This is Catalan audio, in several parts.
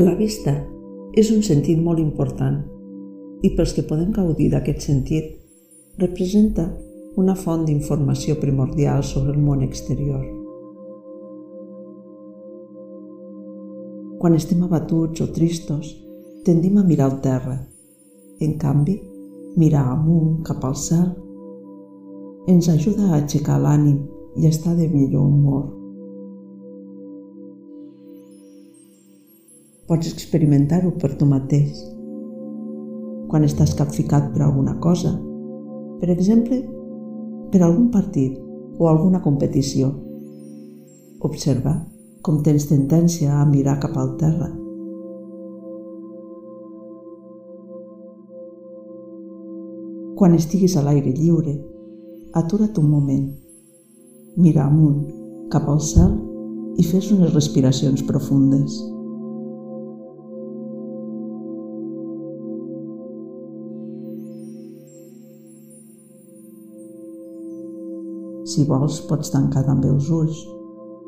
La vista és un sentit molt important i pels que podem gaudir d'aquest sentit, representa una font d'informació primordial sobre el món exterior. Quan estem abatuts o tristos, tendim a mirar al terra. En canvi, mirar amunt, cap al cel, ens ajuda a aixecar l'ànim i estar de millor humor. Pots experimentar-ho per tu mateix. Quan estàs capficat per alguna cosa, per exemple, per algun partit o alguna competició, observa com tens tendència a mirar cap al terra. Quan estiguis a l'aire lliure, atura't un moment, mira amunt, cap al cel i fes unes respiracions profundes. Si vols, pots tancar també els ulls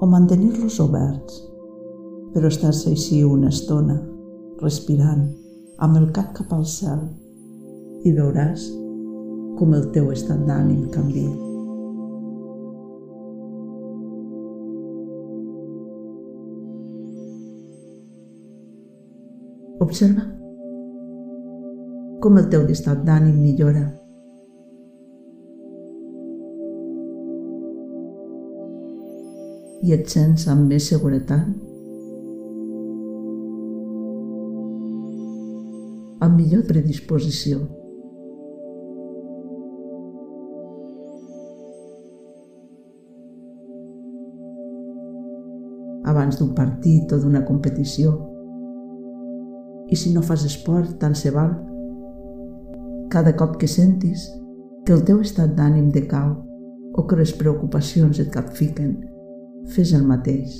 o mantenir-los oberts, però estàs així una estona, respirant, amb el cap cap al cel, i veuràs com el teu estat d'ànim canvia. Observa com el teu estat d'ànim millora i et sents amb més seguretat, amb millor predisposició. abans d'un partit o d'una competició. I si no fas esport, tant se val. Cada cop que sentis que el teu estat d'ànim decau o que les preocupacions et capfiquen, fes el mateix.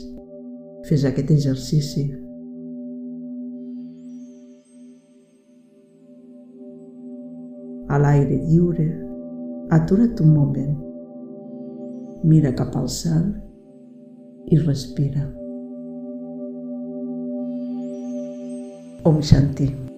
Fes aquest exercici. A l'aire lliure, atura't un moment. Mira cap al cel i respira. Om Shanti.